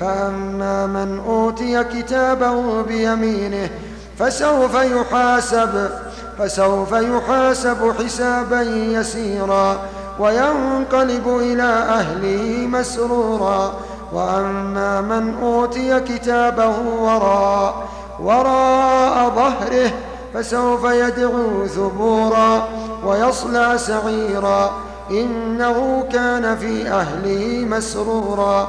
فأما من أوتي كتابه بيمينه فسوف يحاسب فسوف يحاسب حسابا يسيرا وينقلب إلى أهله مسرورا. وأما من أوتي كتابه وراء وراء ظهره فسوف يدعو ثبورا ويصلى سعيرا. إنه كان في أهله مسرورا.